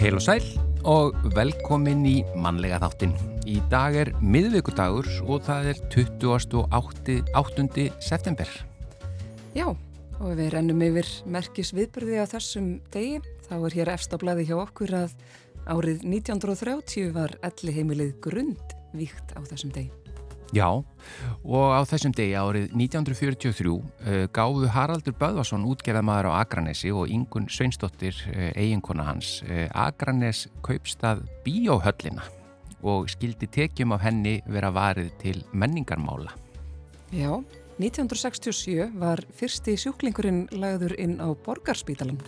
Heil og sæl og velkomin í mannlega þáttin. Í dag er miðvíkudagur og það er 28. september. Já, og við rennum yfir merkis viðbyrði á þessum degi. Þá er hér efst á bladi hjá okkur að árið 1930 var elli heimilið grund víkt á þessum degi. Já, og á þessum degi árið 1943 uh, gáðu Haraldur Böðvarsson útgerðamaður á Akranesi og Ingun Sveinsdóttir uh, eiginkona hans uh, Akranes kaupstað Bíóhöllina og skildi tekjum af henni vera varið til menningarmála. Já, 1967 var fyrsti sjúklingurinn lagður inn á Borgarspítalan.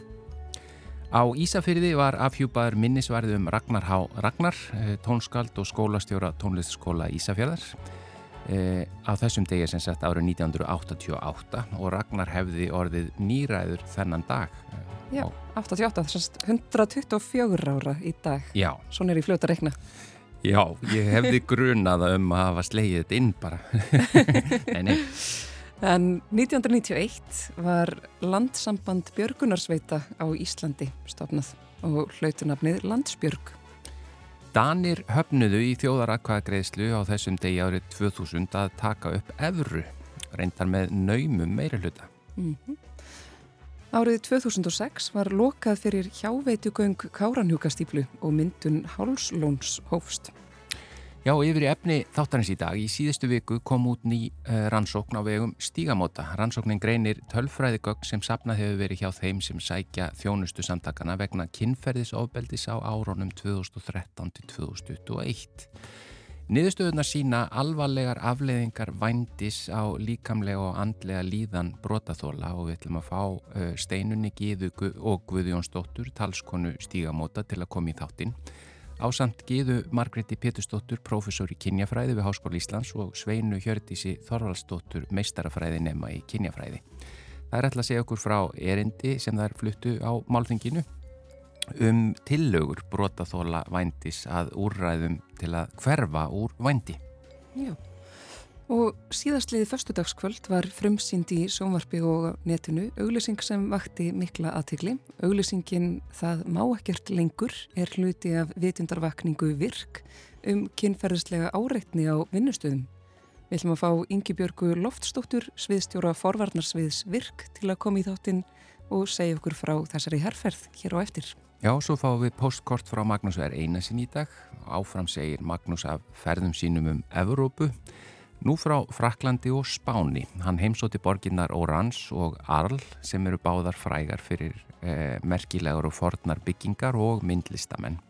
Á Ísafyrði var afhjúpaður minnisvarðið um Ragnar H. Ragnar, uh, tónskald og skólastjóra tónlistskóla Ísafjörðar. E, á þessum degi sem sett árið 1988 og Ragnar hefði orðið nýræður þennan dag. Já, 88, þessast 124 ára í dag. Já. Svona er í fljóta reikna. Já, ég hefði grunaða um að hafa slegið þetta inn bara. Nei, nei. En 1991 var landsamband Björgunarsveita á Íslandi stofnað og hlautunafnið Landsbjörg Danir höfnuðu í þjóðaratkvæðagreðslu á þessum degi árið 2000 að taka upp evru, reyndar með naumum meira hluta. Mm -hmm. Árið 2006 var lokað fyrir hjáveitugöng Káranhjúkastýplu og myndun Hálslóns hófst. Já, yfir í efni þáttarins í dag. Í síðustu viku kom út ný uh, rannsókn á vegum stígamóta. Rannsóknin greinir tölfræðigögg sem sapnað hefur verið hjá þeim sem sækja þjónustu samtakana vegna kinnferðisofbeldis á áronum 2013 til 2021. Niðurstöðuna sína alvarlegar afleiðingar vændis á líkamlega og andlega líðan brotaþóla og við ætlum að fá uh, steinunni Gíðu og Guðjónsdóttur, talskonu stígamóta til að koma í þáttinn. Ásamt Gíðu Margreti Pétursdóttur, professor í kynjafræði við Háskóla Íslands og Sveinu Hjördísi Þorvaldsdóttur, meistarafræði nema í kynjafræði. Það er alltaf að segja okkur frá erindi sem er fluttu á málþinginu um tillögur brotaþóla vændis að úrræðum til að hverfa úr vændi. Já. Og síðastliði förstudagskvöld var frumsýnd í sjónvarpi og netinu auglýsing sem vakti mikla aðtikli. Auglýsingin Það má ekkert lengur er hluti af vitundarvakningu virk um kynferðislega áreitni á vinnustöðum. Við ætlum að fá Ingi Björgu Loftstóttur, sviðstjóra forvarnarsviðs virk til að koma í þáttinn og segja okkur frá þessari herrferð hér á eftir. Já, svo fáum við postkort frá Magnús er einasin í dag. Áfram segir Magnús af ferðum sínum um Evrópu. Nú frá Fraklandi og Spáni. Hann heimsóti borginnar Orans og Arl sem eru báðar frægar fyrir eh, merkilegar og fornar byggingar og myndlistamenn.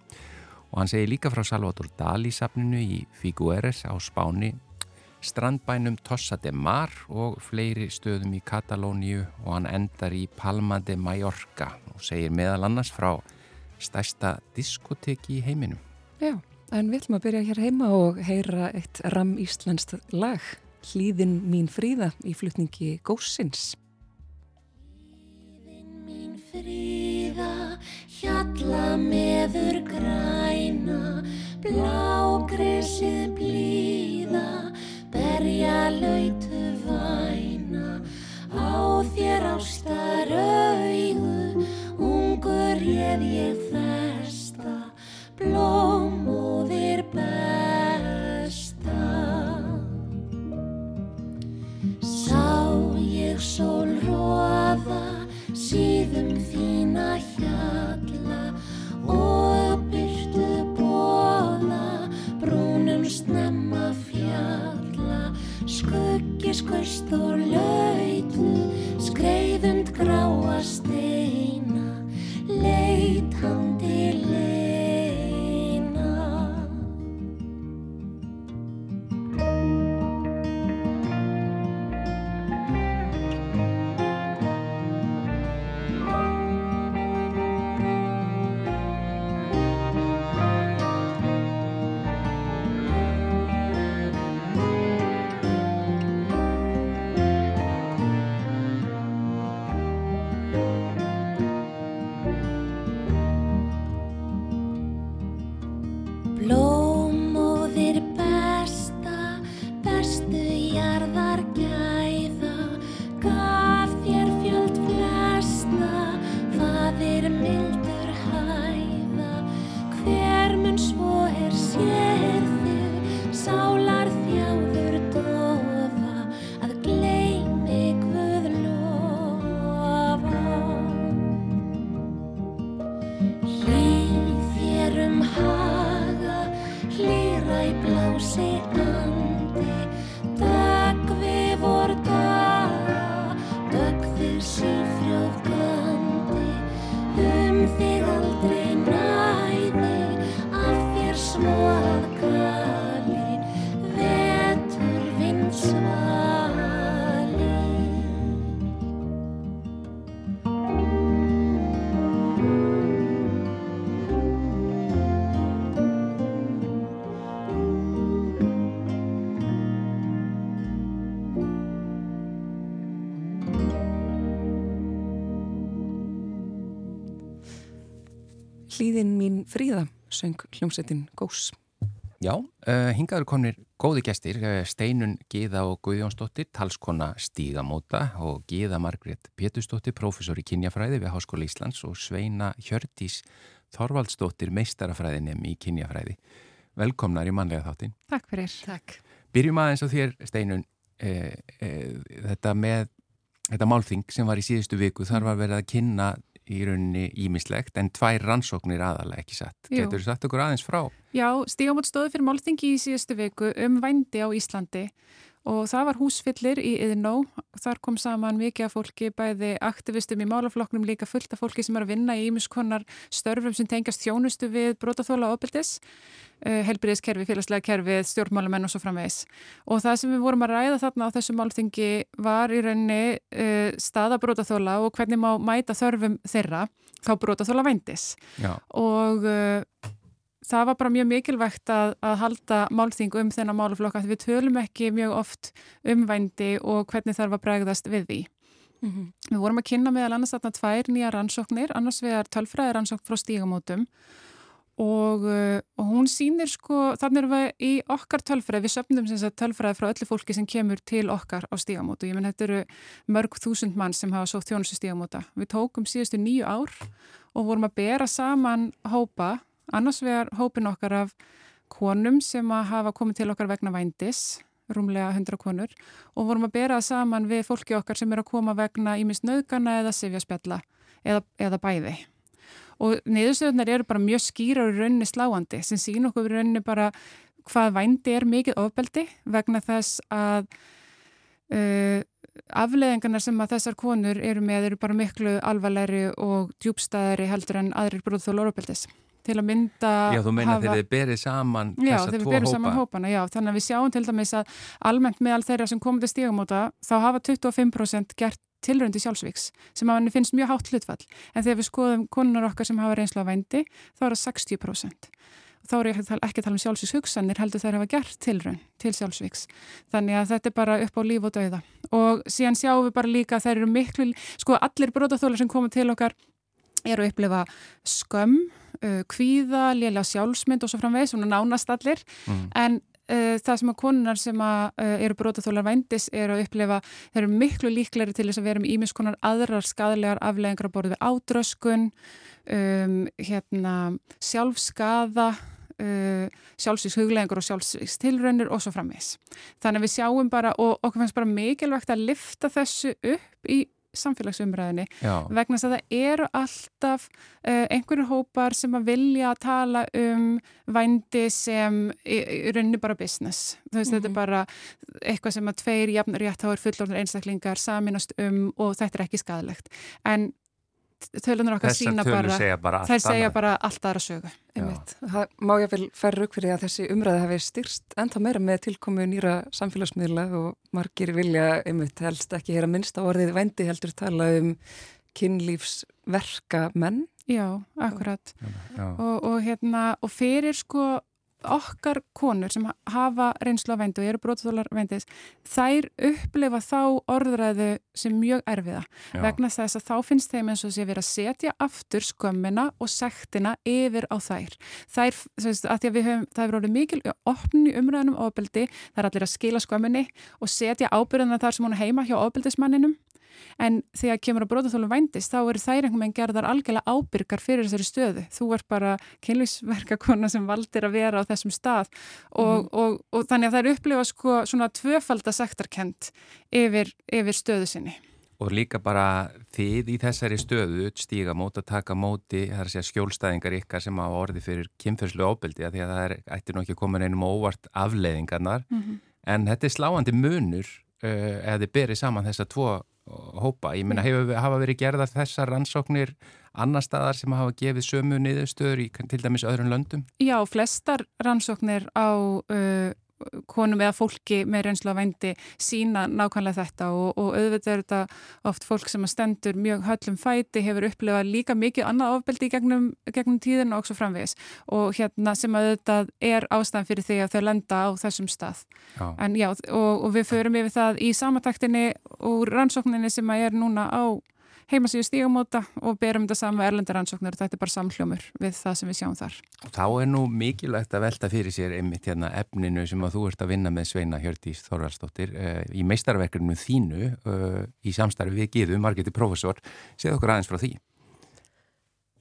Og hann segir líka frá Salvador Dali safninu í Figueres á Spáni, strandbænum Tossa de Mar og fleiri stöðum í Katalóníu og hann endar í Palma de Mallorca og segir meðal annars frá stærsta diskoteki í heiminum. Já. En við ætlum að byrja hér heima og heyra eitt ram íslenskt lag, Hlýðin mín fríða í flutningi Gósins. Hlýðin mín fríða, hjalla meður græna, blágresið blíða, berja lautu væna, á þér ástar auðu, ungur ég ég þesta, blómúðir besta Sá ég sól róða síðum þína hjalla og byrtu bóða brúnum snemma fjalla. Skuggi skust og lautu skreiðund gráa steina leit hann Hlýðin mín fríða, söng hljómsettin Gós. Já, uh, hingaður komnir góði gestir, uh, Steinun Gíða og Guðjónsdóttir, talskona Stígamóta og Gíða Margrét Pétusdóttir, profesor í kynjafræði við Háskóla Íslands og Sveina Hjördís Þorvaldsdóttir, meistarafræðinem í kynjafræði. Velkomnar í manlega þáttin. Takk fyrir. Takk. Byrjum aðeins á þér, Steinun, uh, þetta með þetta málþing sem var í síðustu viku, þar var verið að kynna í rauninni ímislegt en tvær rannsóknir aðalega ekki satt. Getur þú satt okkur aðeins frá? Já, Stígamót stóði fyrir málþingi í síðustu viku um vændi á Íslandi og það var húsfyllir í Yðnó. Þar kom saman mikið af fólki, bæði aktivistum í málaflokknum, líka fullt af fólki sem er að vinna í ímiskonar störfum sem tengast þjónustu við brotaþóla ábyldis, uh, helbriðiskerfi, félagslega kerfið, stjórnmálamenn og svo framvegis. Og það sem við vorum að ræða þarna á þessu málþingi var í rauninni uh, staða brotaþóla og hvernig má mæta þörfum þeirra þá brotaþóla vændis. Já. Og uh, það var bara mjög mikilvægt að, að halda málþing um þennan málaflokka því við tölum ekki mjög oft um vændi og hvernig þarf að bregðast við því. Mm -hmm. Við vorum að kynna meðal annars þarna tvær nýja rannsóknir, annars vegar tölfræði rannsókn frá stígamótum og, uh, og hún sýnir sko, þannig erum við í okkar tölfræði, við söpnum sem sagt tölfræði frá öllu fólki sem kemur til okkar á stígamótu. Ég menn þetta eru mörg þúsund mann sem hafa svo þjónustu stígamóta. Við tókum síðustu nýju ár og vorum að bera saman hópa annars vegar hópin okkar af konum sem að hafa komið til okkar vegna vændis, rúmlega 100 konur og vorum að bera það saman við fólki okkar sem er að koma vegna ímist nöðgana eða sifjaspjalla eða, eða bæði. Og niðurstöðunar eru bara mjög skýra og rauninni sláandi sem sín okkur rauninni bara hvað vændi er mikið ofbeldi vegna þess að uh, afleðingarnar sem að þessar konur eru með eru bara miklu alvarlegri og djúbstæðari heldur en aðrir brúðþóla orðbeldis til að mynda Já, þú meina þegar þið berið saman já, þessa tvo saman hópana, já, þannig að við sjáum til dæmis að almennt meðal þeirra sem komið til stígamóta þá hafa 25% gert tilröndi sjálfsvíks sem að henni finnst mjög hátt hlutfall. En þegar við skoðum konunar okkar sem hafa reynslu á vændi þá er það 60% þá er ekki að tala um sjálfsvíks hugsanir heldur þær hafa gert tilrönd til sjálfsvíks þannig að þetta er bara upp á líf og dauða. Og síðan sjáum við bara líka að þær eru miklu, sko allir brotaþólar sem komið til okkar eru að upplifa skömm, uh, kvíða, lélega sjálfsmynd og svo framvegis, svona nánast allir, Mm. en uh, það sem að konunar sem að uh, eru brotaþólar vændis eru að upplifa, þeir eru miklu líklegri til þess að vera með ímiskonar aðrar skadalegar afleðingar að borða við ádröskun, um, hérna, sjálfskaða, uh, sjálfsvíks huglegingur og sjálfsvíks tilraunir og svo framvegis. Þannig að við sjáum bara og okkur fannst bara mikilvægt að lifta þessu upp í samfélagsumræðinni Já, vegna þess að það eru alltaf uh, einhverju hópar sem að vilja tala um vændi sem í, í rauninni bara business. Þú veist, þetta er bara eitthvað sem að tveir jafnur réttáður fullorður einstaklingar saminast um og þetta er ekki skadalegt. En tölunar okkar þessar sína bara, segja bara þær segja bara allt aðra sögu. Einmitt. Það má ég vel færa rauk fyrir að þessi umræði hafi styrst ennþá meira með tilkomu nýra samfélagsmiðla og margir vilja einmitt helst ekki heyra minnst á orðið vendi heldur tala um kynlífsverka menn. Já, akkurat. Já. og, og hérna og fyrir sko okkar konur sem hafa reynslu af vændi og eru brotaþólar vændis þær upplifa þá orðræðu sem mjög erfiða. Já. vegna þess að þá finnst þeim eins og sé verið að setja aftur skömmina og sektina yfir á þær. Þær, veist, að því að við höfum það er orðið mikil opn í umræðunum ofbeldi það er allir að skila skömminni og setja ábyrðina þar sem hún heima hjá ofbeldismanninum en þegar kemur að brotaþólum vændis þá eru þær einhvern veginn gerðar algjörlega ábyrgar fyrir þessari stöðu. Þú ert bara kynlýsverkakona sem valdir að vera á þessum stað og, og, og þannig að þær upplifa sko svona tvöfalda sektarkent yfir, yfir stöðu sinni. og líka bara þið í þessari stöðu stíga mót að taka móti að segja skjólstæðingar ykkar sem hafa orði fyrir kynferðslu ábyldi að því að það er ættir nú ekki að koma einum óvart afleiðingarnar mm -hmm. en þetta er sláandi munur eða þið berið saman þessa tvo hópa. Ég minna, hafa verið gerða þessar rannsóknir annar staðar sem hafa gefið sömu niðurstöður í til dæmis öðrun löndum? Já, flestar rannsóknir á uh, konum eða fólki með reynslu á vendi sína nákvæmlega þetta og, og auðvitað er þetta oft fólk sem stendur mjög höllum fæti, hefur upplifað líka mikið annað ofbeldi í gegnum, gegnum tíðin og okkur framvegis og hérna sem auðvitað er ástæðan fyrir því að þau lenda á þessum stað. Já. En já, og, og við förum yfir það í samataktinni og rannsókninni sem að er núna á heimasíðu stígamóta og berum þetta saman með erlendaransóknir og þetta er bara samhljómur við það sem við sjáum þar. Þá er nú mikilvægt að velta fyrir sér einmitt hérna efninu sem að þú ert að vinna með Sveina Hjördís Þorvaldsdóttir uh, í meistarverkefnum þínu uh, í samstarfi við Gíðu, Margeti Professor. Segð okkur aðeins frá því.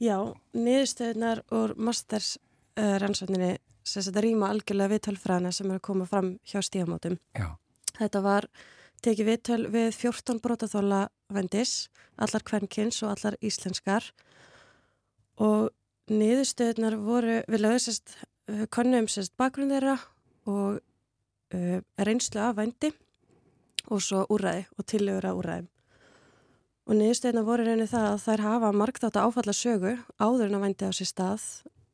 Já, niðurstöðunar og masters uh, rannsókninni sem þetta rýma algjörlega viðtölfræðina sem er að koma fram hjá stígamótum. Já. Þetta var tekið viðtöl við 14 brotaþóla vendis, allar kvennkins og allar íslenskar og niðurstöðunar voru, við uh, konnum sérst bakgrunn þeirra og uh, reynslu af vendi og svo úræði og tillögur af úræðum. Og niðurstöðunar voru reynið það að þær hafa margt átt að áfalla sögu áður en að vendi á sér stað.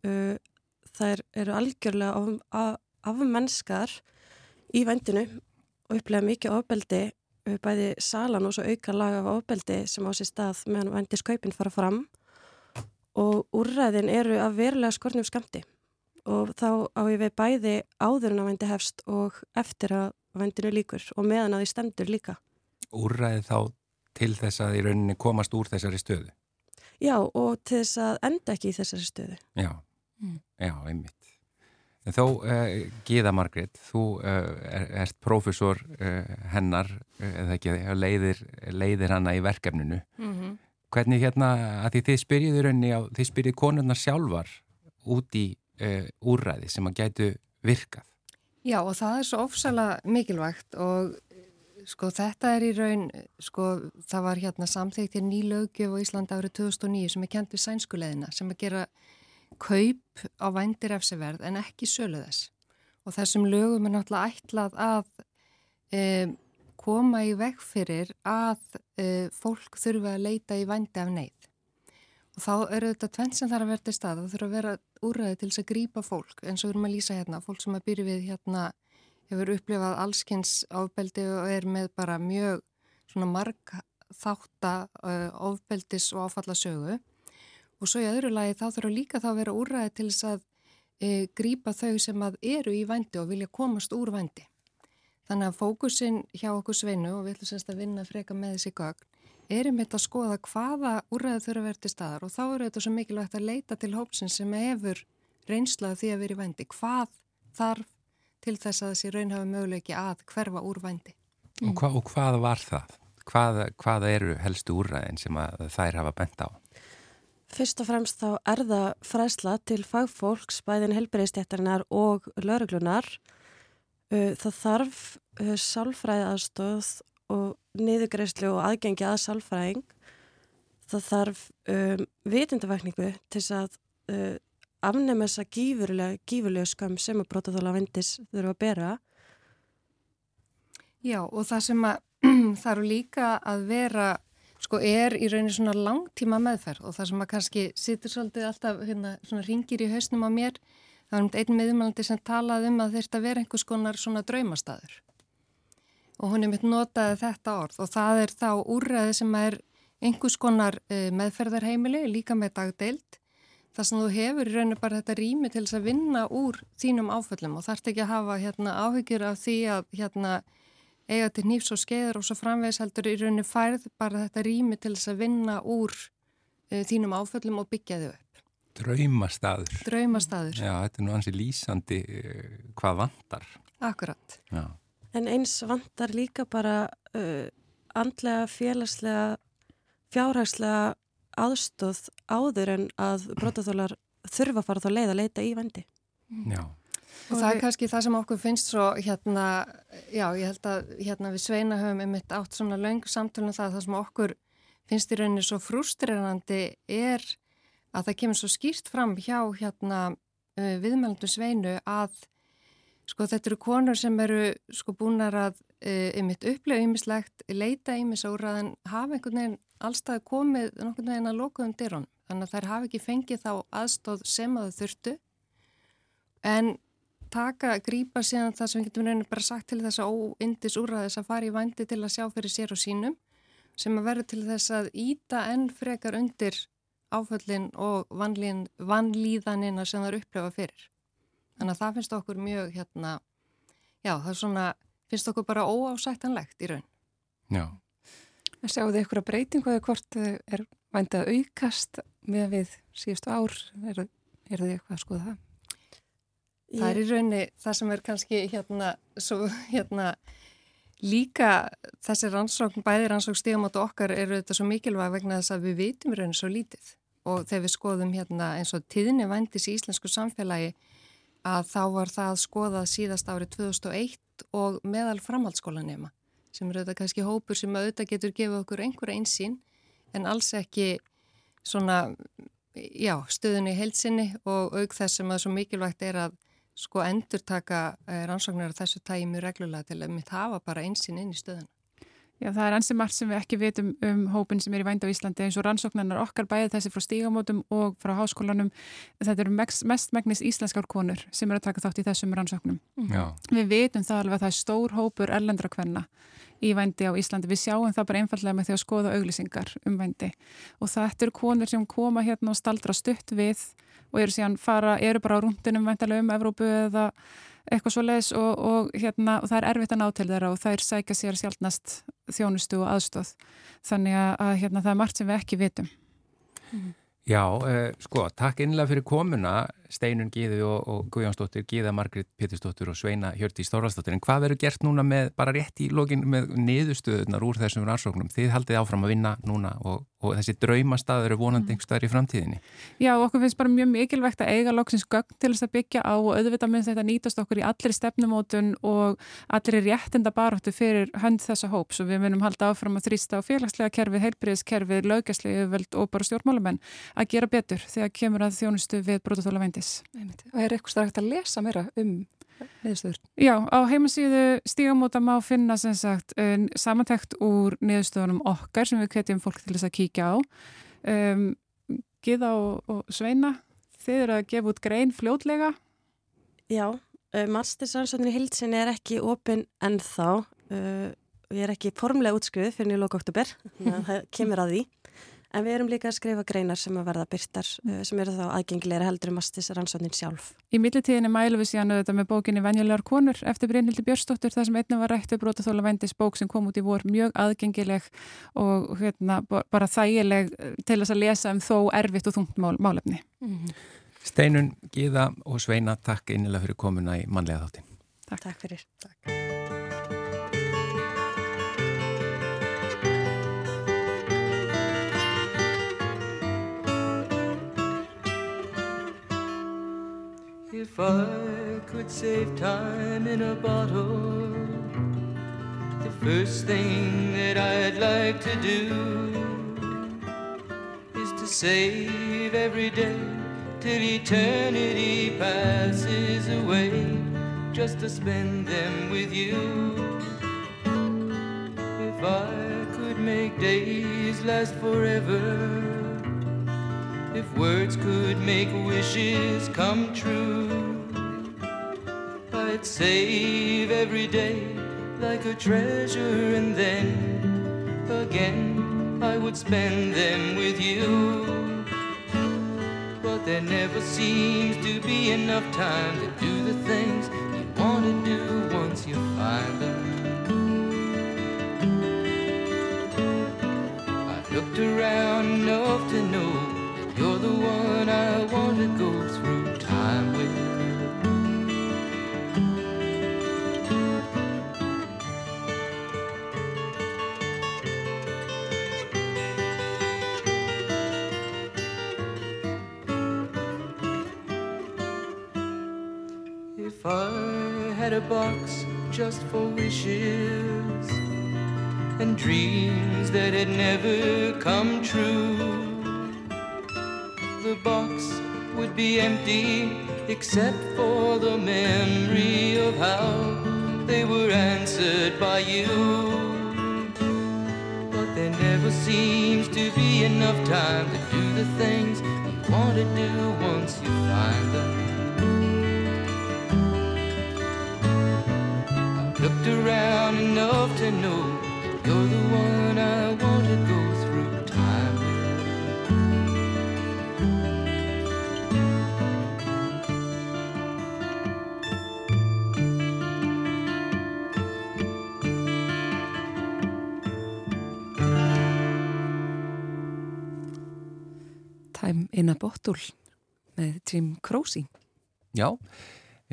Uh, þær eru algjörlega af, af, af mennskar í vendinu og upplega mikið ofbeldi bæði salan og svo auka laga af ofbeldi sem á sér stað meðan vendis kaupin fara fram og úrræðin eru að verulega skornum skamti og þá á ég við bæði áður en að vendi hefst og eftir að vendinu líkur og meðan að því stendur líka. Úrræði þá til þess að í rauninni komast úr þessari stöðu? Já og til þess að enda ekki í þessari stöðu. Já, mm. já, einmitt. En þó, uh, Gíða Margrét, þú uh, er, ert profesor uh, hennar, eða ekki, leiðir, leiðir hanna í verkefninu. Mm -hmm. Hvernig hérna, að því þið spyrjiðu raunni á, þið spyrjið konurnar sjálfar út í úrræði sem að gætu virkað? Já, og það er svo ofsalega mikilvægt og sko þetta er í raun, sko það var hérna samþýgt í nýlaugjöf á Íslanda árið 2009 sem er kent við sænskuleðina sem að gera kaup á vændir efseverð en ekki sölu þess. Og þessum lögum er náttúrulega ætlað að e, koma í veg fyrir að e, fólk þurfa að leita í vændi af neyð. Og þá eru þetta tvenn sem þarf að verða í stað og þurfa að vera úrræði til þess að grýpa fólk. Eins og við erum að lýsa hérna, fólk sem að byrju við hérna hefur upplifað allskynns áfbeldi og er með bara mjög svona marg þátt að uh, ofbeldis og áfallasögu og svo í öðru lagi þá þurfa líka þá að vera úrræði til þess að e, grýpa þau sem að eru í vændi og vilja komast úr vændi. Þannig að fókusin hjá okkur sveinu og við ætlum semst að vinna freka með þessi gögn er um þetta að skoða hvaða úrræði þurfa að vera til staðar og þá eru þetta svo mikilvægt að leita til hópsin sem hefur reynslaði því að vera í vændi. Hvað þarf til þess að þessi raun hafa möguleiki að hverfa úr vændi? Og, hva, og hvað var það? Hvað, hvað eru helstu úrræðin sem þær hafa bent á? Fyrst og fremst þá er það fræsla til fagfólks, bæðin helbriðstjættarinnar og lauruglunar. Uh, það þarf uh, sálfræði aðstóð og niðugreyslu og aðgengi að sálfræðing. Það þarf um, vitundavakningu til að uh, afnema þessa gífurlega, gífurlega skam sem að brótaþóla vendis þurfa að bera. Já og það sem að þarf líka að vera sko er í rauninni svona langtíma meðferð og það sem að kannski situr svolítið alltaf hérna svona ringir í hausnum á mér var um einn miðjumælandi sem talaði um að þetta veri einhvers konar svona draumastaður. Og hún er mitt notaði þetta orð og það er þá úrræði sem er einhvers konar uh, meðferðarheimili líka með dagdeild þar sem þú hefur í rauninu bara þetta rými til þess að vinna úr þínum áföllum og þarf ekki að hafa hérna áhyggjur af því að hérna eiga til nýfs og skeiður og svo framvegs heldur í rauninu færð bara þetta rými til þess að vinna úr uh, þínum áföllum og byggja þau upp. Draumastaður. Draumastaður. Já, þetta er nú hansi lýsandi uh, hvað vantar. Akkurat. Já. En eins vantar líka bara uh, andlega, félagslega, fjárhagslega aðstóð áður en að brotaþólar þurfa að fara þá leið að leita í vendi. Já. Og það er kannski það sem okkur finnst svo hérna, já ég held að hérna við sveina höfum um eitt átt svona laung samtölum það, það sem okkur finnst í rauninni svo frústrirandi er að það kemur svo skýrt fram hjá hérna viðmælandum sveinu að sko þetta eru konur sem eru sko búinar að um eitt upplega ymmislegt, leita ymmis áraðan hafa einhvern veginn allstað komið nokkurn veginn að lokuðum dyrun þannig að þær hafi ekki fengið þá aðstóð sem að þau þurftu. En taka, grípa síðan það sem við getum reynir bara sagt til þess að óindis úrraðis að fara í vændi til að sjá fyrir sér og sínum sem að verður til þess að íta enn frekar undir áföllin og vanlíðanina sem það eru upplefa fyrir. Þannig að það finnst okkur mjög hérna, já það er svona, finnst okkur bara óásættanlegt í raun. Já. Sjáu þið ykkur að breytingu eða hvort er vændið aukast með við síðustu ár, er, er þið eitthvað að skoða það? Það er í raunni það sem er kannski hérna, svo, hérna líka þessi rannsókn, bæði rannsókn stígamátt okkar eru þetta svo mikilvæg vegna þess að við vitum í raunni svo lítið. Og þegar við skoðum hérna eins og tíðinni vendis í íslensku samfélagi að þá var það skoðað síðast árið 2001 og meðal framhaldsskólanema sem eru þetta kannski hópur sem auðvitað getur gefið okkur einhverja einsýn en alls ekki svona, já, stöðunni heilsinni og auk þess sem að svo mikilvægt er að sko endur taka eh, rannsóknar af þessu mjög reglulega til að mitt hafa bara einsinn inn í stöðuna. Já, það er ansi margt sem við ekki veitum um hópin sem er í vænd á Íslandi eins og rannsóknarnar okkar bæði þessi frá stígamótum og frá háskólanum. Þetta eru mest, mest megnis íslenskar konur sem eru að taka þátt í þessum rannsóknum. Já. Við veitum það alveg að það er stór hópur erlendra kvenna í vændi á Íslandi. Við sjáum það bara einfallega með því að skoða auglýsingar um vændi og þetta eru konur sem koma hérna og staldra stutt við og eru síðan fara, eru bara á rúndinum væntalega um Evrópu eða eitthvað svo leiðis og, og, hérna, og það er erfitt að ná til þeirra og er sækja sér sjálfnast þjónustu og aðstóð þannig að, hérna, það er margt sem við ekki vitum. Já, eh, sko, takk innlega fyrir komuna Steinun Gíði og, og Guðjónsdóttir Gíða Margrit Pétursdóttir og Sveina Hjördi Stórastóttir, en hvað verður gert núna með bara rétt í lokin með niðurstöðunar úr þessum rannsóknum? Þið haldið áfram að vinna núna og, og þessi draumastaður eru vonandi einhverstaðar í framtíðinni. Já, okkur finnst bara mjög mikilvægt að eiga loksins gögn til þess að byggja á og auðvitað minnst þetta nýtast okkur í allir stefnumótun og allir réttinda baróttu fyrir hönd þessa hóps og við munum halda áfram að þrýsta á félagslega kerfið, heilbriðiskerfið, lögæslega og bara stjórnmálamenn að gera betur þegar kemur að þjónustu við erlendis. Og er eitthvað strækt að lesa meira um niðurstöður? Já, á heimasíðu stígamóta má finna sem sagt samantækt úr niðurstöðunum okkar sem við kvetjum fólk til þess að kíkja á. Um, Gíða og, og Sveina, þið eru að gefa út grein fljótlega? Já, uh, mastersansóknir í hildsin er ekki opinn ennþá. Uh, við erum ekki formlega útskruð fyrir nýju loka oktober, þannig að það kemur að því. En við erum líka að skrifa greinar sem að verða byrtar mm. sem eru þá aðgengilega heldur um mastis rannsóknin sjálf. Í millitíðinni mælum við síðan auðvitað með bókinni Venjulegar konur eftir Brynhildi Björnsdóttur þar sem einnig var rættu Brótaþóla Vendis bók sem kom út í vor mjög aðgengileg og hérna, bara þægileg til þess að lesa um þó erfitt og þungt mál, málefni. Mm. Steinun, Gíða og Sveina, takk einnilega fyrir komuna í manlega þáttin. Takk, takk fyrir. Takk. If I could save time in a bottle, the first thing that I'd like to do is to save every day till eternity passes away, just to spend them with you. If I could make days last forever if words could make wishes come true, I'd save every day like a treasure, and then again I would spend them with you. But there never seems to be enough time to do the things you want to do once you find them. I've looked around enough to know You're the one I want to go through time with. If I had a box just for wishes and dreams that had never come true, box would be empty except for the memory of how they were answered by you. But there never seems to be enough time to do the things you want to do once you find them. I've looked around enough to know Bottle með Jim Croce. Já,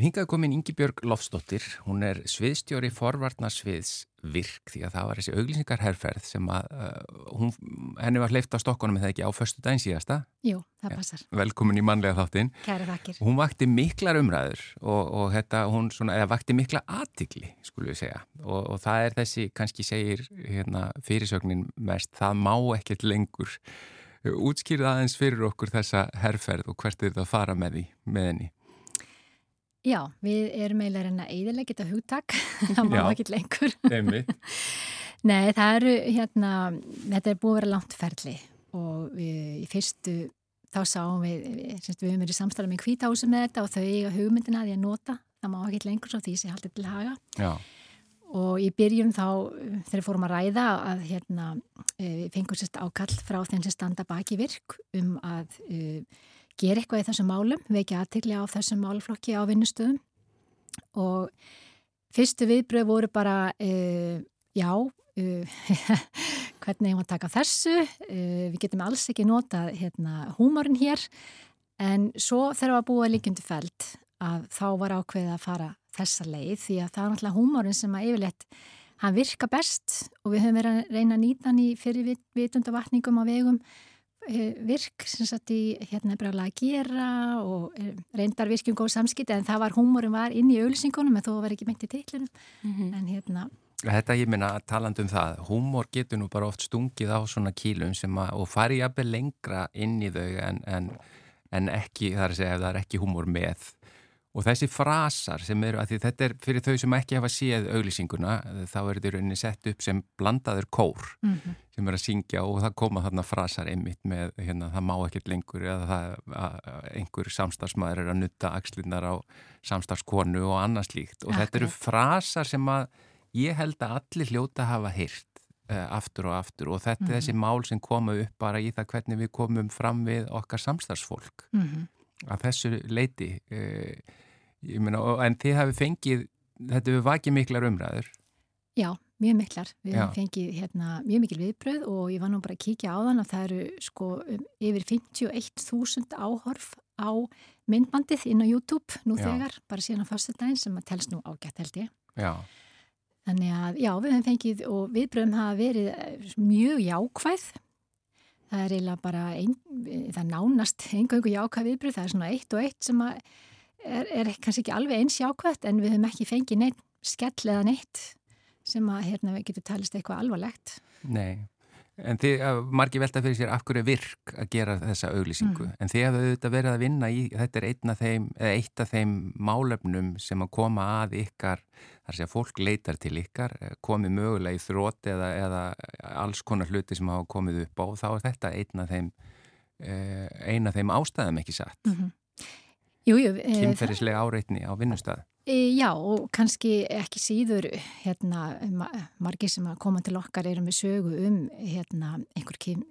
hingað komin Ingi Björg Lofsdóttir, hún er sviðstjóri forvarnarsviðs virk því að það var þessi auglýsingarherferð sem að uh, hún, henni var hleyft á stokkunum eða ekki á förstu daginn síðasta. Jú, það passar. Velkomin í mannlega þáttinn. Kæri þakkir. Hún vakti miklar umræður og, og þetta, hún svona, eða vakti mikla aðtikli, skulum við segja. Og, og það er þessi, kannski segir hérna, fyrirsögnin mest, það má ekkert lengur útskýrða aðeins fyrir okkur þessa herrferð og hvert er þetta að fara með því, með henni? Já, við erum eiginlega reyna að eðilegja þetta hugtak, það má ekki lengur. Nei, það eru hérna, þetta er búið að vera langt ferli og við í fyrstu þá sáum við, við, höfum verið samstæðan með kvításu með þetta og þau eiga hugmyndina að að nota, það má ekki lengur svo því sem haldið til haga. Já. Og í byrjun þá, þegar við fórum að ræða að hérna, við fengum sérst ákall frá þeim sem standa baki virk um að uh, gera eitthvað í þessum málum, vekja aðtikli á þessum málflokki á vinnustöðum. Og fyrstu viðbröð voru bara uh, já, uh, hvernig ég má taka þessu, við getum alls ekki nota hérna, húmorinn hér. En svo þegar við búið líkjöndu fælt að þá var ákveðið að fara þessa leið því að það er náttúrulega húmórin sem að yfirleitt hann virka best og við höfum verið að reyna að nýta hann í fyrir vitundavatningum á vegum virk sem satt í hérna brála að gera og reyndar virkjum góð samskipti en það var húmórin var inn í auðlýsingunum en þó var ekki meint í teiklunum mm -hmm. en hérna Þetta ég minna að talandu um það, húmor getur nú bara oft stungið á svona kílum að, og fari jafnveg lengra inn í þau en, en, en ekki, það er að segja ef það er ekki húmor með Og þessi frasar sem eru, að þetta er fyrir þau sem ekki hafa séð auglýsinguna, þá er þetta rauninni sett upp sem blandaður kór mm -hmm. sem er að syngja og það koma þarna frasar einmitt með, hérna, það má ekkert lengur eða það, að, einhver samstagsmaður er að nutta axlinnar á samstagskonu og annars líkt. Og ja, þetta eru frasar sem að ég held að allir hljóta hafa heyrt uh, aftur og aftur og þetta mm -hmm. er þessi mál sem koma upp bara í það hvernig við komum fram við okkar samstagsfólk. Mm -hmm. Að þessu leiti... Uh, Meina, en þið hafi fengið, þetta hefur vakið miklar umræður. Já, mjög miklar. Við Já. fengið hérna, mjög mikil viðbröð og ég var nú bara að kíkja á þann að það eru sko um, yfir 51.000 áhorf á myndbandið inn á YouTube nú Já. þegar, bara síðan á fyrstundaginn sem að telst nú ágætt held ég. Já. Þannig að já, við hefum fengið og viðbröðum hafa verið mjög jákvæð. Það er eiginlega bara, ein, það nánast einhverju jákvæð viðbröð, það er svona eitt og eitt sem er, er kannski ekki alveg eins jákvæmt en við höfum ekki fengið neitt skell eða neitt sem að hérna við getum talist eitthvað alvarlegt. Nei, en þið, margi velta fyrir sér af hverju virk að gera þessa auglýsingu, mm. en þið hafðu auðvitað verið að vinna í, þetta er þeim, eitt af þeim málefnum sem að koma að ykkar, þar sé að fólk leitar til ykkar, komið mögulega í þrótt eða, eða alls konar hluti sem hafa komið upp á, þá er þetta einn af þeim, eh, einn af þeim ástæðum ekki satt. Mm -hmm. Kynferðislega áreitni á vinnustæð. Já og kannski ekki síður hérna, margir sem koma til okkar erum við sögu um hérna, einhver kyn,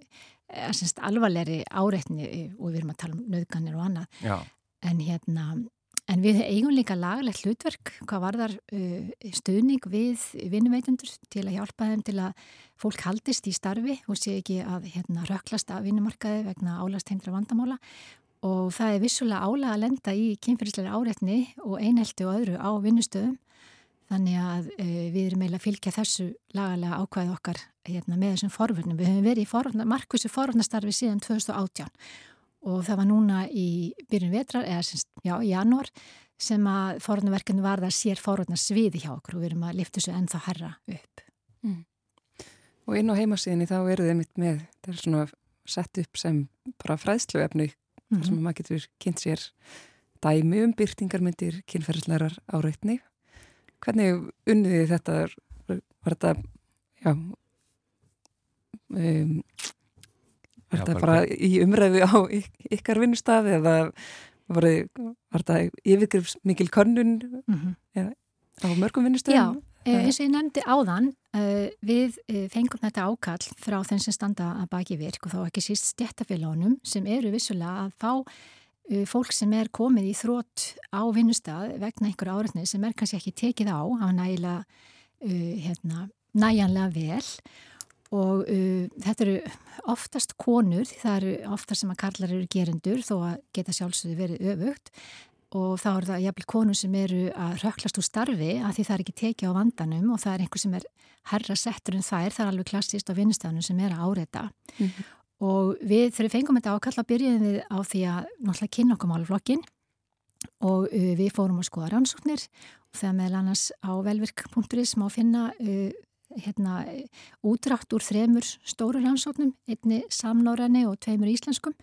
alvarleiri áreitni og við erum að tala um nöðganir og annað. Já. En hérna, en við eigum líka laglegt hlutverk, hvað var þar uh, stuðning við vinnumveitundur til að hjálpa þeim til að fólk haldist í starfi og sé ekki að hérna, röklast af vinnumarkaði vegna álastengtra vandamála og það er vissulega álega að lenda í kynferðislega áreitni og einhelti og öðru á vinnustöðum þannig að e, við erum eiginlega að fylgja þessu lagalega ákvæð okkar hérna, með þessum forvörnum. Við höfum verið í markvísu forvörnastarfi síðan 2018 og það var núna í byrjun vetrar, eða semst, já, í janúar sem að forunverkefni var það sér forunna sviði hjá okkur og við erum að lifta þessu ennþá herra upp. Mm. Og inn á heimasíðinni þá eru þið mitt með, þetta er svona sett upp sem bara fræðsluefni mm -hmm. sem mhm. maður getur kynnt sér dæmi um byrtingarmyndir kynferðslegar áreitni. Hvernig unniði þetta, var þetta, já, um, var þetta bara í umræðu á ykkar vinnustafi eða var þetta yfirgrifs mikil könnun mm -hmm. eða á mörgum vinnustöðum? Já, eh, eins og ég nefndi áðan, eh, við eh, fengum þetta ákall frá þeim sem standa að baki virk og þá ekki síst stjættafélagunum sem eru vissulega að fá fólk sem er komið í þrótt á vinnustaf vegna einhver áreitni sem er kannski ekki tekið á á nægilega hérna, næjanlega vel og uh, þetta eru oftast konur því það eru oftast sem að karlar eru gerendur þó að geta sjálfsögðu verið öfugt. Og þá eru það jafnvel konur sem eru að röklast úr starfi að því það er ekki tekið á vandanum og það er einhver sem er herra settur en það er, það er alveg klassist á vinnustafnum sem er að áreita mm -hmm. og við þegar við fengum þetta ákalla byrjuðum við á því að náttúrulega kynna okkur málflokkin og uh, við fórum að skoða rannsóknir. Og þegar meðal annars á velvirk.is má finna uh, hérna, útrækt úr þremur stóru rannsóknum, einni samnáræni og tveimur íslenskum.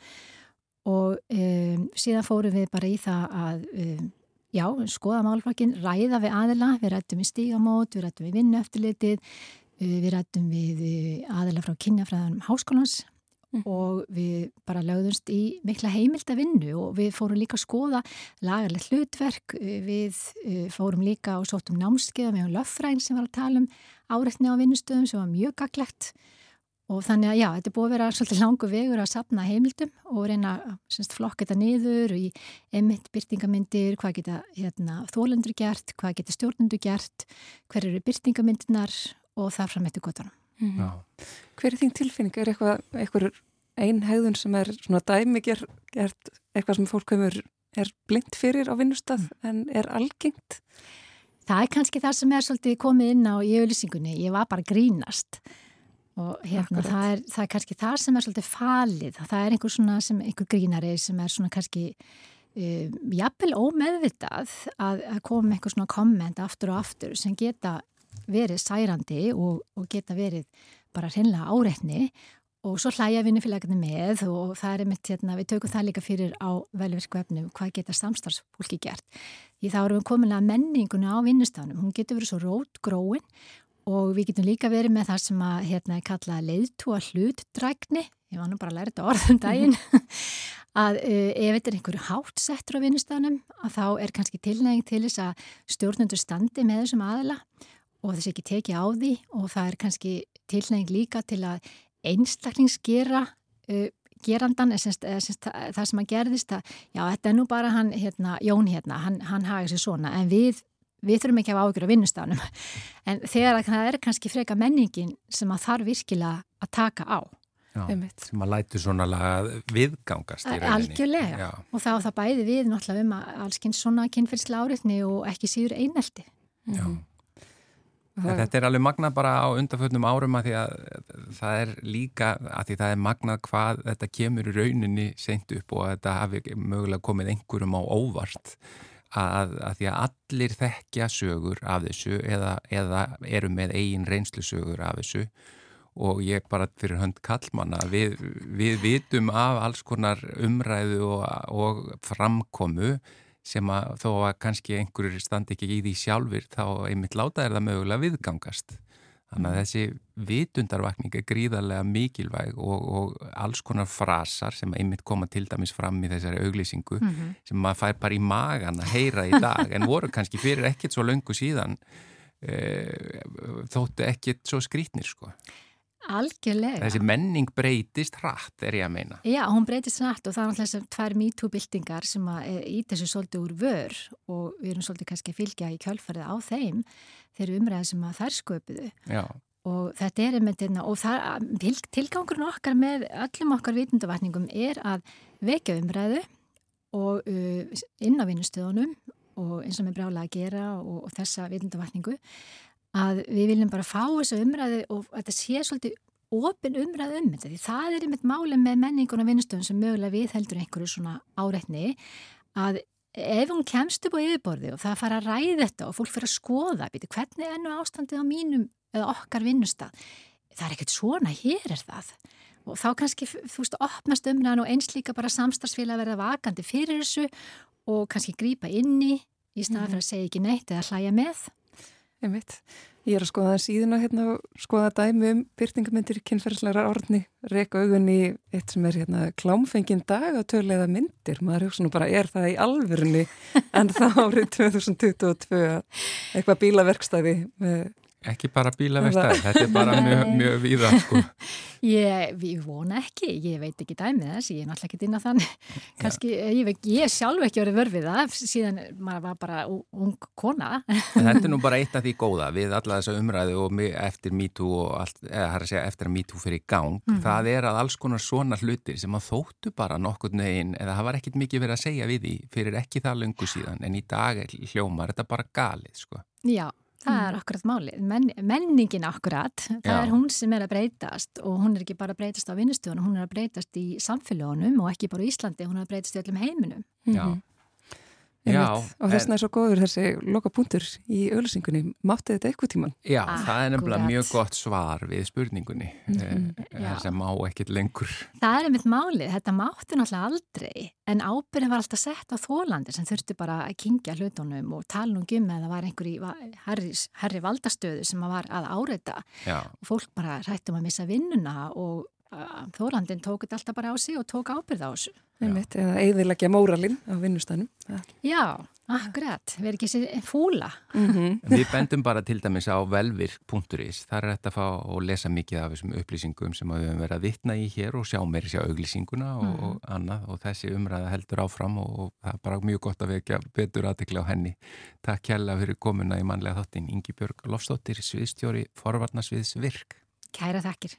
Og um, síðan fórum við bara í það að um, já, skoða málflokkin, ræða við aðila, við rættum við stígamót, við rættum við vinnu eftirlitið, uh, við rættum við uh, aðila frá kynjafræðanum háskólans Mm. og við bara lögðumst í mikla heimilda vinnu og við fórum líka að skoða lagarlegt hlutverk, við uh, fórum líka og sóttum námskeið með löffræn sem var að tala um áreitni á vinnustöðum sem var mjög gaglegt og þannig að já, þetta er búið að vera svolítið langu vegur að sapna heimildum og reyna að flokka þetta niður í emitt byrtingamindir, hvað geta hérna, þólendur gert, hvað geta stjórnundur gert, hver eru byrtingamindinar og það fram eftir gotunum. Mm -hmm. Hver er þín tilfinning? Er eitthvað, eitthvað einn hegðun sem er svona dæmi gert, eitthvað sem fólk hefur, er blind fyrir á vinnustaf mm. en er algengt? það er kannski það sem er svolítið komið inn á í auðlýsingunni, ég var bara grínast og hérna það er, það er kannski það sem er svolítið falið, það er einhver svona sem, einhver grínari sem er svona kannski uh, jafnvel ómeðvitað að, að koma einhver svona komment aftur og aftur sem geta verið særandi og, og geta verið bara hreinlega áreitni. Og svo hlæja vinnufélagarnir með og það er einmitt hérna, við tökum það líka fyrir á velverkvefnum, hvað geta samstarfsfólki gert. Því þá erum við komin að menninguna á vinnustafnum, hún getur verið svo rót gróin og við getum líka verið með það sem að hérna er kallað leiðtúa hlutdrækni, ég var nú bara að læra þetta orðum daginn, að uh, ef þetta er einhverju hátt settur á vinnustafnum að þá er kannski tilnæging til þess að stjórnundur standi með þessum aðla og þess ekki teki á því og það er kannski tilnæging líka til að einstaklingsgera uh, gerandan, semst, semst, það sem að gerðist að já, þetta er nú bara hann, hérna, Jón hérna, hann, hann haga sér svona en við, við þurfum ekki að hafa ágjör á vinnustafnum en þegar það er kannski freka menningin sem að þarf virkilega að taka á Já, sem að lætu svona viðgangast í rauninni. Algjörlega Já. og þá það bæði við náttúrulega um að alls kynns svona kynferðsla áriðni og ekki síður einelti. Já. Mm -hmm. Þetta er alveg magnað bara á undanfötnum árum að því að það er líka að því það er magnað hvað þetta kemur í rauninni seint upp og að þetta hafi mögulega komið einhverjum á óvart að, að því að allir þekkja sögur af þessu eða, eða eru með eigin reynslu sögur af þessu. Og ég bara fyrir hönd kallmanna við, við vitum af alls konar umræðu og, og framkomu sem að þó að kannski einhverjur standi ekki í því sjálfur þá einmitt láta er það mögulega viðgangast. Þannig að mm. þessi vitundarvakning er gríðarlega mikilvæg og, og alls konar frasar sem einmitt koma til dæmis fram í þessari auglýsingu mm -hmm. sem maður fær bara í magan að heyra í dag en voru kannski fyrir ekkert svo löngu síðan e, þóttu ekkert svo skrítnir sko. Algjörlega. Þessi menning breytist hratt er ég að meina. Já, hún breytist hratt og það er alltaf þessar tvær MeToo-byltingar sem í þessu svolítið úr vör og við erum svolítið kannski að fylgja í kjálfarið á þeim þegar umræðið sem að þær sköpuðu. Já. Og þetta er einmitt einna og það, tilgangurinn okkar með öllum okkar vitundavatningum er að vekja umræðu og uh, inn á vinnustöðunum og eins og með brála að gera og, og þessa vitundavatningu að við viljum bara fá þessu umræðu og þetta sé svolítið ofin umræðu um þetta því það er einmitt málið með menningun og vinnustöðun sem mögulega við heldur einhverju svona áreitni að ef hún kemst upp á yfirborði og það fara að ræði þetta og fólk fyrir að skoða, beti, hvernig er nú ástandið á mínum eða okkar vinnustad, það er ekkert svona, hér er það. Og þá kannski, þú veist, opnast umræðan og eins líka bara samstagsfélag að verða vakandi fyrir þessu og kannski grýpa inni í staðan mhm. fyrir að segja ekki neitt eða hlæja með. Veit. Ég er að skoða það síðan að hérna, skoða dæmi um byrtingamindir kynferðslegar orðni, reyka augun í eitt sem er hérna, klámfengin dag að tölulega myndir. Maður hugsa nú bara, er það í alvörunni en það árið 2022 eitthvað bílaverkstæði með Ekki bara bílavegstæð, þetta er bara mjög, mjög víða sko. Ég, ég vona ekki, ég veit ekki dæmið þess, ég er náttúrulega ekki á þann kannski, ég, ég sjálf ekki verið vörfið það, síðan maður var bara ung kona. Þetta er nú bara eitt af því góða við alla þessa umræðu og eftir MeToo og allt, eða það er að segja eftir að MeToo fyrir gang, mm það er að alls konar svona hlutir sem að þóttu bara nokkur neginn, eða það var ekkit mikið verið að segja við því fyrir ekki það lungu síðan, en í dag hljómar þetta bara galið sko. Já, Það er mm. akkurat málið, Men, menningin akkurat, það Já. er hún sem er að breytast og hún er ekki bara að breytast á vinnustöðunum, hún er að breytast í samfélagunum og ekki bara í Íslandi, hún er að breytast í öllum heiminum. Já, -hmm. Já, og þess vegna er svo góður þessi loka punktur í auðlýsingunni mátti þetta eitthvað tíman? Já, Akkurat. það er nefnilega mjög gott svar við spurningunni mm -hmm. þess að má ekkit lengur Það er einmitt málið, þetta mátti náttúrulega aldrei en ábyrðin var alltaf sett á þólandi sem þurfti bara að kingja hlutunum og tala um gummi að það var einhver í herri, herri valdastöðu sem var að áreita Já. og fólk bara rættum að missa vinnuna og Þólandin tók þetta alltaf bara á sig og tók ábyrð á þessu. Einmitt, eða eðilegja móralinn á vinnustænum. Já, akkurat, við erum ekki sér fúla. Mm -hmm. Við bendum bara til dæmis á velvirk.is, þar er þetta að fá og lesa mikið af þessum upplýsingum sem við höfum verið að vitna í hér og sjá meiri sjá auglýsinguna og, mm og annað og þessi umræða heldur áfram og, og það er bara mjög gott að vekja betur aðtekla á henni. Takk kjalla fyrir komuna í manlega þáttin Ingi Björg Lofsdóttir, sviðstjóri Forvarnasviðs Virk. Kæra þakkir.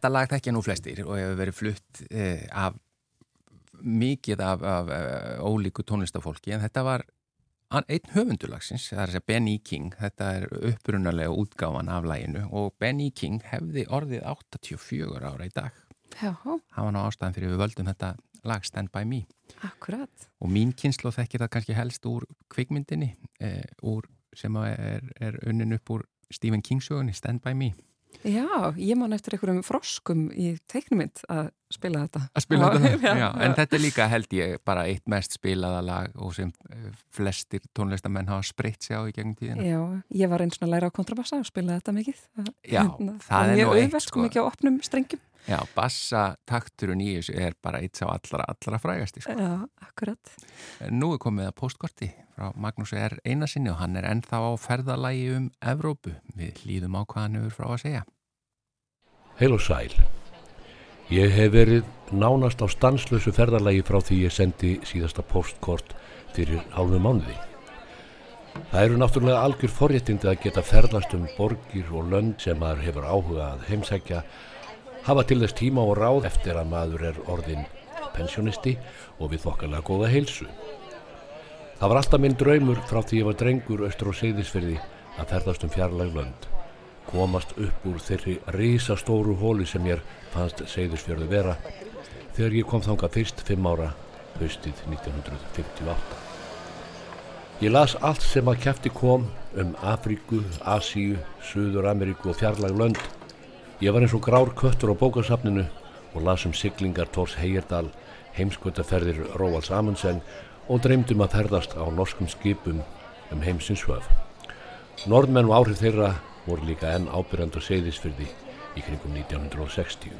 Þetta lag þekkja nú flestir og hefur verið flutt eh, af mikið af, af, eh, ólíku tónlistafólki en þetta var einn höfundulagsins, það er að segja Benny King, þetta er upprunalega útgáfan af læginu og Benny King hefði orðið 84 ára í dag. Það var ná ástæðan fyrir við völdum þetta lag Stand By Me. Akkurat. Og mín kynslu þekkir það kannski helst úr kvikmyndinni, eh, úr, sem er, er unnin upp úr Stephen King sögunni Stand By Me. Já, ég man eftir einhverjum froskum í teiknumind að spila þetta. Að spila já, þetta, já, já. En þetta er líka held ég bara eitt mest spilaða lag og sem eh, flestir tónlistamenn hafa spreitt sig á í gegnum tíðina. Já, ég var eins og að læra á kontrabassa og spila þetta mikið. Já, hérna, það er nú eitt sko. sko. mikið á opnum strengjum. Já, bassatakturun í þessu er bara eitt sá allra, allra frægasti. Sko. Já, akkurat. Nú er komið að postkorti frá Magnús R. Einarsinni og hann er ennþá á ferðalægi um Evrópu. Við hlýðum á hvað hann hefur frá að segja. Heil og sæl. Ég hef verið nánast á stanslösu ferðalægi frá því ég sendi síðasta postkort fyrir hálfu mánuði. Það eru náttúrulega algjör forréttindi að geta ferðast um borgir og lönd sem maður hefur áhuga að heimsækja hafa til þess tíma og ráð eftir að maður er orðin pensionisti og við þokkarlega góða heilsu. Það var alltaf minn draumur frá því ég var drengur austur og segðisferði að ferðast um fjarlag lönd, komast upp úr þeirri risastóru hóli sem ég fannst segðisfjörðu vera þegar ég kom þanga fyrst fimm ára haustið 1958. Ég las allt sem að kæfti kom um Afríku, Asíu, Suður Ameríku og fjarlag lönd Ég var eins og grár köttur á bókasafninu og las um siglingar Tórs Heyerdal, heimskvöldaferðir Róvals Amundsen og dreymdum að ferðast á norskum skipum um heimsins höf. Norðmenn og áhrif þeirra voru líka enn ábyrjand og segðisfyrði í kringum 1960.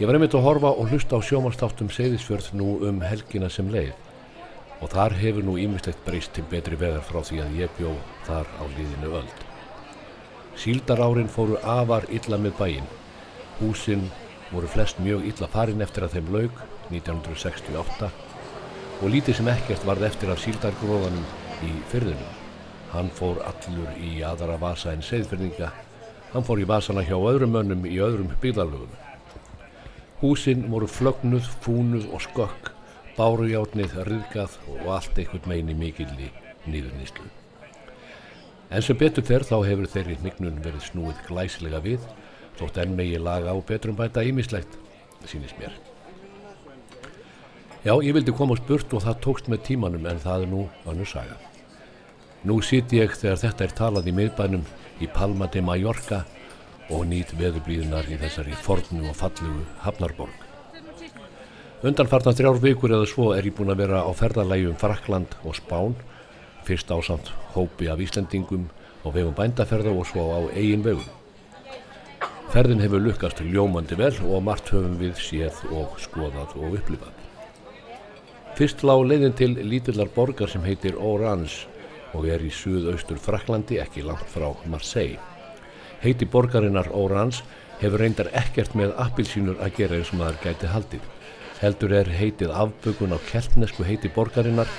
Ég var einmitt að horfa og hlusta á sjómanstáttum segðisfjörð nú um helgina sem leið og þar hefur nú ímislegt breyst til betri vegar frá því að ég bjó þar á líðinu öld. Síldarárin fóru afar illa með bæinn. Húsinn voru flest mjög illa farin eftir að þeim laug 1968 og lítið sem ekkert varð eftir af síldargróðanum í fyrðunum. Hann fór allur í aðra vasa en segðfyrninga. Hann fór í vasana hjá öðrum mönnum í öðrum byggðarlögum. Húsinn voru flögnuð, fúnuð og skökk, bárujátnið, riðgað og allt einhvern meini mikilli nýðurnýslu. En sem betur fer þá hefur þeirri hnignun verið snúið glæslega við, þótt enn megi laga á betrum bæta ímislegt, sínist mér. Já, ég vildi koma á spurt og það tókst með tímanum en það er nú annur saga. Nú sitt ég þegar þetta er talað í miðbænum í Palma de Mallorca og nýtt veðublíðunar í þessari fornu og fallugu Hafnarborg. Undanfarnar þrjár vikur eða svo er ég búin að vera á ferðarlægjum Frakland og Spán fyrst ásamt hópi af Íslandingum og vegum bændaferða og svo á eigin vegum. Ferðin hefur lukkast ljómandi vel og margt höfum við séð og skoðað og upplifað. Fyrst lág leiðin til lítillar borgar sem heitir Orange og er í suðaustur Fraklandi ekki langt frá Marseille. Heiti borgarinnar Orange hefur reyndar ekkert með appilsínur að gera eins og maður gæti haldið. Heldur er heitið afbökun á keltnesku heiti borgarinnar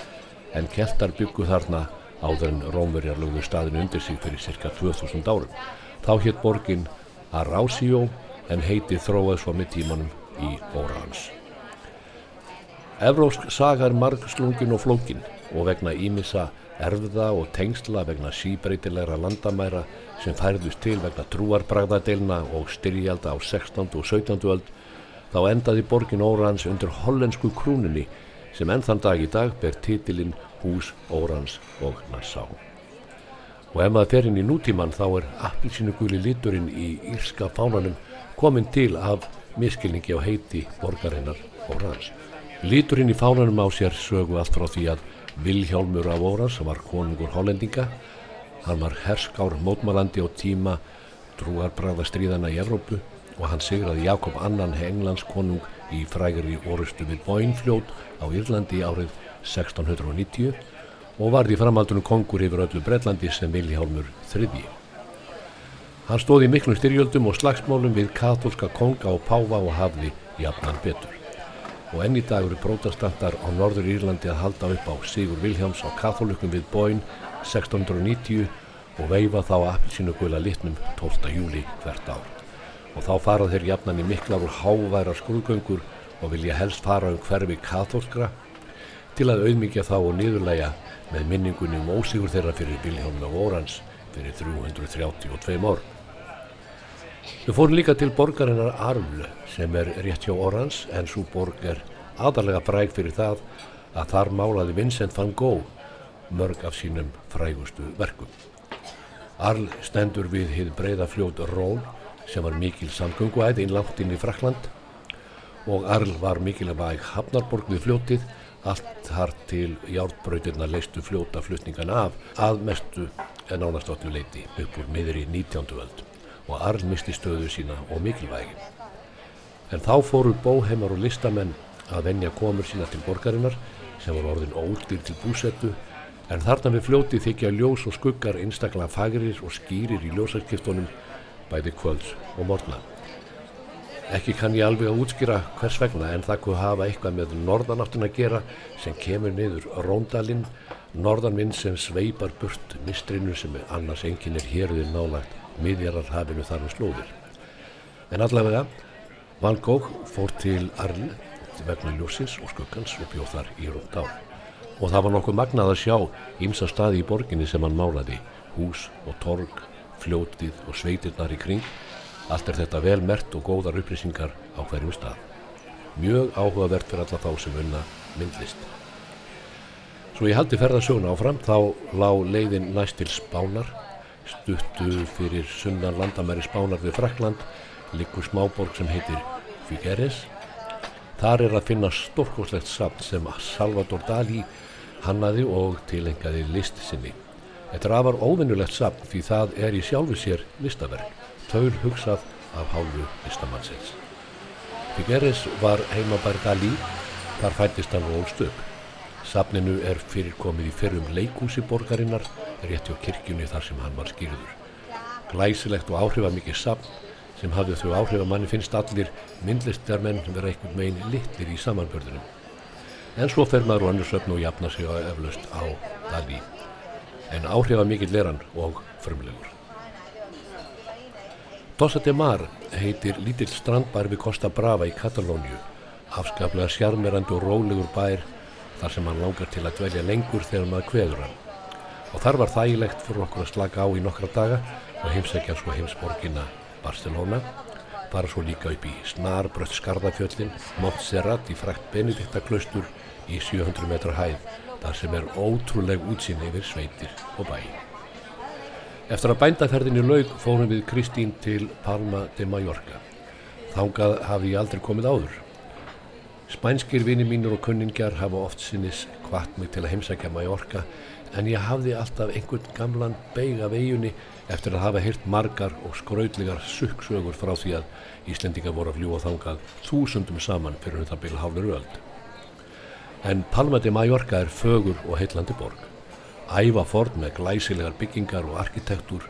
en keltar byggu þarna áður en Rómverjar lögðu staðinu undir sig fyrir cirka 2000 árum. Þá hétt borgin Arásíó en heiti þróað svo með tímanum í Órans. Evrósk saga er margslungin og flókin og vegna ímissa erfða og tengsla vegna síbreytilegra landamæra sem færðust til vegna trúarbragðadeilna og styrjalda á 16. og 17. öld þá endaði borgin Órans undir hollensku krúninni sem enn þann dag í dag ber titilinn Hús Órans og Nassá. Og ef maður fer inn í nútíman þá er appilsínuguli liturinn í írska fánanum komin til af miskilningi á heiti borgarinnar Órans. Liturinn í fánanum á sér sögu allt frá því að Vilhjálmur af Órans var konungur hollendinga. Hann var herskár mótmælandi á tíma trúarbræðastríðana í Evrópu og hann sigraði Jakob Annan Englands konung í frægari orustu við Bóinfljót á Írlandi árið 1690 og varði framhaldunum kongur yfir öllu Breitlandi sem Viljálmur III. Hann stóði í miklum styrjöldum og slagsmálum við katólska konga og páfa og hafði jafnan betur. Og enn í dag eru brótastantar á Norður Írlandi að halda upp á Sigur Viljáms á katólökum við Bóin 1690 og veifa þá að appilsinu guðla litnum 12. júli hvert ár og þá farað þeir jafnan í miklar og háværa skrúðgöngur og vilja helst fara um hverfi katholskra til að auðmyggja þá og niðurlæja með minningunni um ósigur þeirra fyrir Vilhelm og Orans fyrir 332 ár. Við fórum líka til borgarinnar Arvl sem er rétt hjá Orans en svo borg er aðalega fræg fyrir það að þar málaði Vincent van Gogh mörg af sínum frægustu verkum. Arl stendur við hið breyða fljót Rón sem var mikil samgönguæð einlangt inn í Frakland og Arl var mikilega hafnarborg við fljótið allt þar til hjártbrautirna leistu fljóta flutningana af að mestu en ánastáttu leiti upp úr miður í 19. völd og Arl misti stöðu sína og mikilvægi. En þá fóru bóheimar og listamenn að venja komur sína til borgarinnar sem var orðin ódýr til búsettu en þarna við fljóti þykja ljós og skuggar einstaklega fagrir og skýrir í ljósarkiftunum bæði kvölds og morgna. Ekki kann ég alveg að útskýra hvers vegna en það kunne hafa eitthvað með norðanáttun að gera sem kemur niður Róndalinn, norðanvinn sem sveipar burt mistrinu sem annars enginn er héruðin nálagt miðjararhafinu þar um slóðir. En allavega, Van Gogh fór til Arl vegna ljósins og skuggans og bjóð þar í rúmt á. Og það var nokkuð magnað að sjá ímsa staði í borginni sem hann málaði, hús og torg, fljótið og sveitirnar í kring. Allt er þetta vel mert og góðar upplýsingar á hverjum stað. Mjög áhugavert fyrir alla þá sem unna myndlist. Svo ég haldi ferðarsöguna áfram, þá lág leiðin næst til Spánar, stuttu fyrir sunnan landamæri Spánar við Frakland, likur smáborg sem heitir Figueres Þar er að finna stórkoslegt samt sem Salvador Dalí hannaði og tilengaði list sinni. Þetta er afar óvinnulegt samt því það er í sjálfu sér listaverk, taul hugsað af hálfu listamannsins. Figueres var heimabær Dalí, þar fættist hann og stöp. Safninu er fyrirkomið í fyrrum leikúsi borgarinnar, rétt hjá kirkjunni þar sem hann var skýrður. Glæsilegt og áhrifamikið safn sem hafði þau áhrif að manni finnst allir myndlistarmenn vera einhvern megin litlir í samanbörðunum. En svo fer maður og annars öfn og jafna sig á eflaust á Dalí. En áhrif að mikill er hann og frumlegur. Tossa de Mar heitir lítill strandbær við Costa Brava í Katalóniu. Afskaplega sjarmerandi og rólegur bær þar sem hann langar til að dvelja lengur þegar maður kveður hann. Og þar var þægilegt fyrir okkur að slaka á í nokkra daga og heimsækja svo heimsborgina Barcelona, fara svo líka upp í Snarbröð Skarðafjöllin, Montserrat í frækt Benediktaklaustur í 700 metra hæð, þar sem er ótrúleg útsýn yfir sveitir og bæ. Eftir að bændaferðinni laug fórum við Kristín til Palma de Mallorca. Þángað hafi ég aldrei komið áður. Spænskir vini mínur og kunningjar hafa oft sinnis hvart mig til að heimsækja Mallorca en ég hafði alltaf einhvern gamlan beig af eigunni eftir að hafa hýrt margar og skraudlegar sukksögur frá því að Íslendinga voru að fljúa þangað þúsundum saman fyrir um það byrja hálfur öld. En Palma de Mallorca er fögur og heillandi borg. Æva ford með glæsilegar byggingar og arkitektúr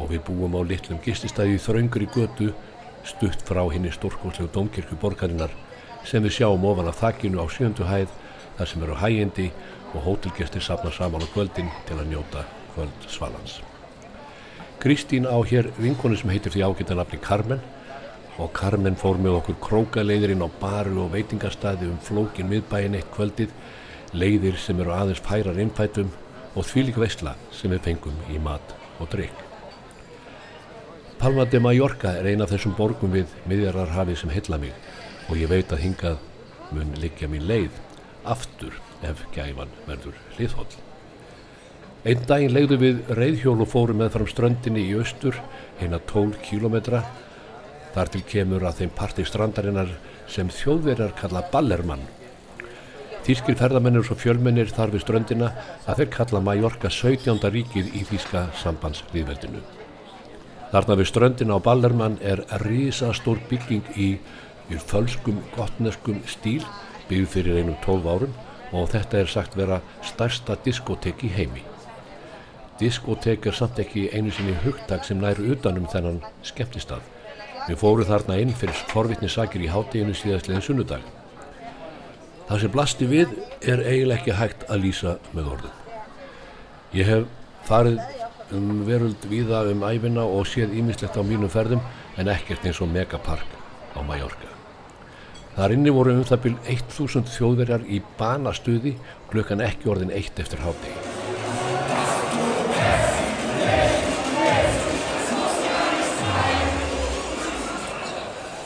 og við búum á litlum gististæði í þraungur í götu stutt frá henni stórkóðslegu domkirkju borgarinnar sem við sjáum ofan af þakkinu á sjöndu hæð þar sem eru hægindi og hótelgestir safna saman á kvöldin til að njóta kvöld svalans. Kristín á hér vinkonu sem heitir því ágættanafni Carmen og Carmen fór með okkur krókaleiðirinn á baru og veitingarstaði um flókin miðbæin eitt kvöldið, leiðir sem eru aðeins færar innfætum og þvílik veistla sem við fengum í mat og drikk. Palma de Mallorca er eina af þessum borgum við miðjararhafi sem heilla mig og ég veit að hingað mun liggja mín leið aftur ef gæfan verður hliðhóll. Einn daginn legðu við reyðhjól og fórum með fram ströndinni í austur, heina 12 kílometra. Þar til kemur að þeim parti strandarinnar sem þjóðverjar kalla Ballermann. Þýskir ferðamennir og fjölmennir þar við ströndina að þeir kalla Mallorca 17. ríkið í Þýska sambandsliðveldinu. Þarna við ströndina á Ballermann er risastór bygging í, fölskum, gottneskum stíl byggð fyrir einum 12 árum og þetta er sagt vera stærsta diskotek í heimi. Diskotek er samt ekki einu sinni hugtak sem næru utanum þennan skemmtistað. Við fórum þarna inn fyrir forvittnisakir í hátteginu síðastlegin sunnudag. Það sem blasti við er eiginlega ekki hægt að lýsa með orðum. Ég hef farið um veröld viða um æfina og séð ímislegt á mínum ferðum en ekkert eins og megapark á Mallorca. Þar inni voru um það byrj 1000 þjóðverjar í banastuði klukkan ekki orðin eitt eftir hátegi.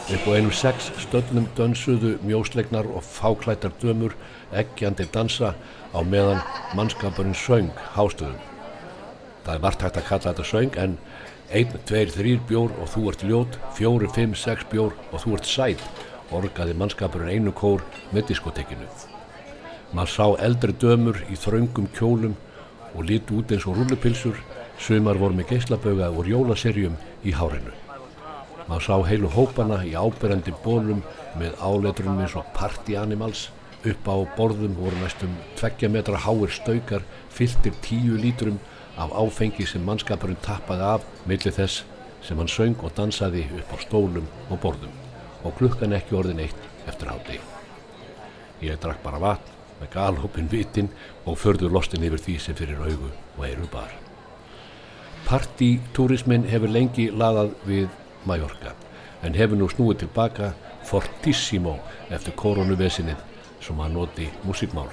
Upp á einum sex stöllum dönsuðu mjóslegnar og fáklættar dömur eggjandi dansa á meðan mannskapurinn söng hástöðum. Það er vart hægt að kalla þetta söng en einn, tveir, þrýr bjór og þú ert ljót, fjóri, fimm, sex bjór og þú ert sæt, orgaði mannskapurinn einu kór með diskotekinu. Man sá eldri dömur í þraungum kjólum og líti út eins og rúlupilsur, sumar voru með geislaböga úr jólaserjum í hárinu. Má sá heilu hópana í áberandi bólum með áleitrunum eins og party animals. Upp á borðum voru næstum tveggja metra háir staukar fylltir tíu lítrum af áfengi sem mannskapurinn tappaði af millir þess sem hann söng og dansaði upp á stólum og borðum og klukkan ekki orðin eitt eftir háti. Ég drakk bara vatn með galhópin vitin og förður lostin yfir því sem fyrir augu og eiru bar. Partítúrismin hefur lengi laðað við Mallorca en hefur nú snúið tilbaka fortissimo eftir koronavesinið sem að noti músikmál.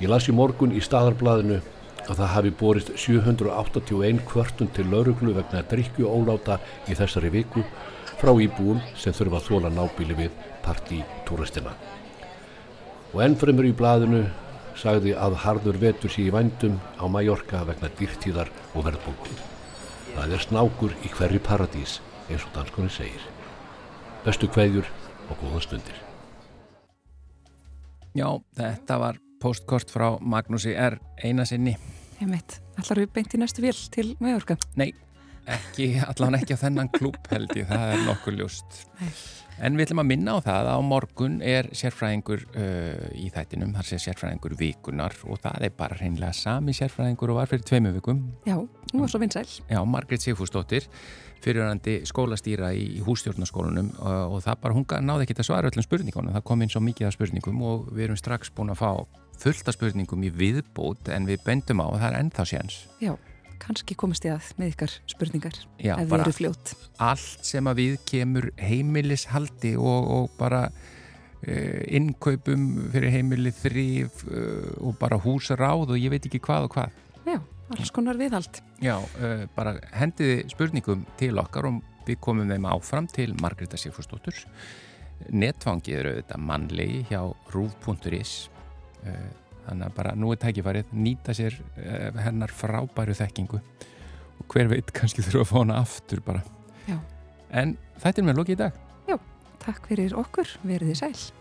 Ég las í morgun í staðarbladinu að það hafi borist 781 kvörtun til lauruglu vegna drikju óláta í þessari viku frá íbúum sem þurfa að þóla nábíli við partítúristina. Og ennfremur í bladinu sagði að harður vetur sé í vændum á Mallorca vegna dýrtíðar og verðbúkum. Það er snákur í hverju paradís eins og danskunni segir. Bestu kveðjur og góða stundir. Já, þetta var postkort frá Magnúsi R. Einasinni. Ég meit, allar við beint í næstu vil til Mallorca? Nei, ekki, allan ekki á þennan klúb held ég, það er nokkur ljúst. En við ætlum að minna á það að á morgun er sérfræðingur uh, í þættinum, þar sé sérfræðingur vikunar og það er bara hreinlega sami sérfræðingur og var fyrir tveimu vikum. Já, nú var svo vinsæl. Já, Margret Sigfúsdóttir, fyrirhandi skólastýra í, í hússtjórnarskólanum og, og það bara, hún náði ekki að svara öllum spurningunum, það kom inn svo mikið af spurningum og við erum strax búin að fá fullta spurningum í viðbót en við bendum á að það er ennþá séns. Já kannski komast ég að með ykkar spurningar Já, ef við eru fljótt. Allt sem að við kemur heimilishaldi og, og bara uh, innkaupum fyrir heimili þrýf uh, og bara húsaráð og ég veit ekki hvað og hvað. Já, alls konar viðhald. Já, uh, bara hendiði spurningum til okkar og við komum þeim áfram til Margreta Sifustóttur. Netfangið eru auðvitað mannlegi hjá rúf.is þannig að bara nú er tækifarið nýta sér uh, hennar frábæru þekkingu. Og hver veit kannski þurfa að fá hana aftur bara. Já. en þetta er með loki í dag. Já, takk fyrir okkur, verið þið sæl